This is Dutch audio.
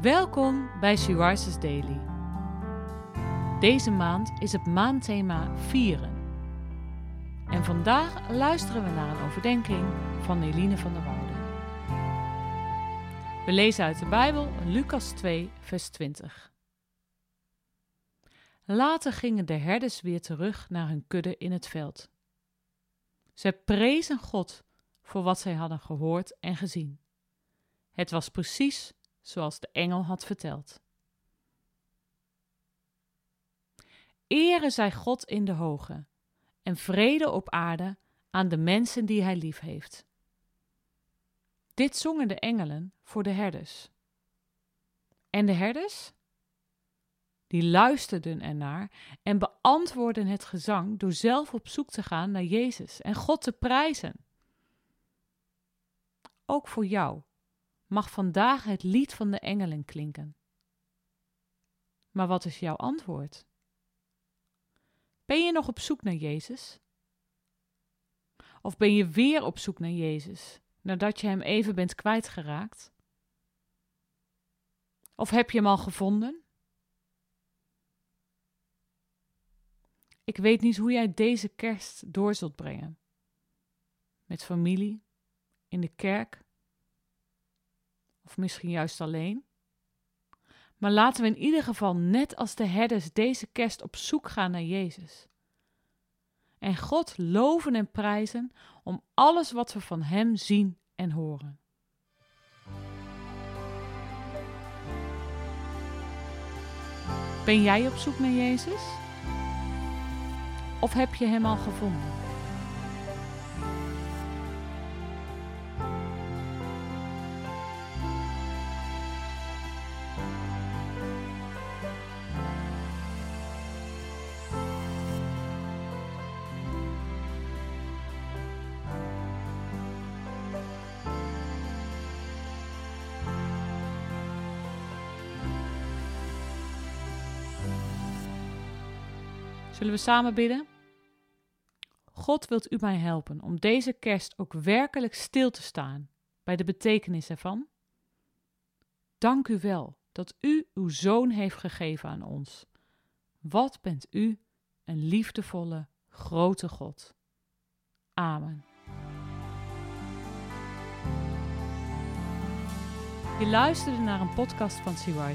Welkom bij Rises Daily. Deze maand is het maandthema Vieren. En vandaag luisteren we naar een overdenking van Eline van der Woude. We lezen uit de Bijbel Lucas 2, vers 20. Later gingen de herders weer terug naar hun kudde in het veld. Zij prezen God voor wat zij hadden gehoord en gezien. Het was precies zoals de engel had verteld. Ere zij God in de hoge en vrede op aarde aan de mensen die hij lief heeft. Dit zongen de engelen voor de herders. En de herders? Die luisterden ernaar en beantwoordden het gezang door zelf op zoek te gaan naar Jezus en God te prijzen. Ook voor jou mag vandaag het lied van de engelen klinken. Maar wat is jouw antwoord? Ben je nog op zoek naar Jezus? Of ben je weer op zoek naar Jezus nadat je hem even bent kwijtgeraakt? Of heb je hem al gevonden? Ik weet niet hoe jij deze kerst door zult brengen. Met familie, in de kerk of misschien juist alleen. Maar laten we in ieder geval net als de herders deze kerst op zoek gaan naar Jezus. En God loven en prijzen om alles wat we van Hem zien en horen. Ben jij op zoek naar Jezus? Of heb je Hem al gevonden? Zullen we samen bidden? God wilt u mij helpen om deze kerst ook werkelijk stil te staan bij de betekenis ervan? Dank u wel dat u uw zoon heeft gegeven aan ons. Wat bent u een liefdevolle, grote God. Amen. Je luisterde naar een podcast van Sea.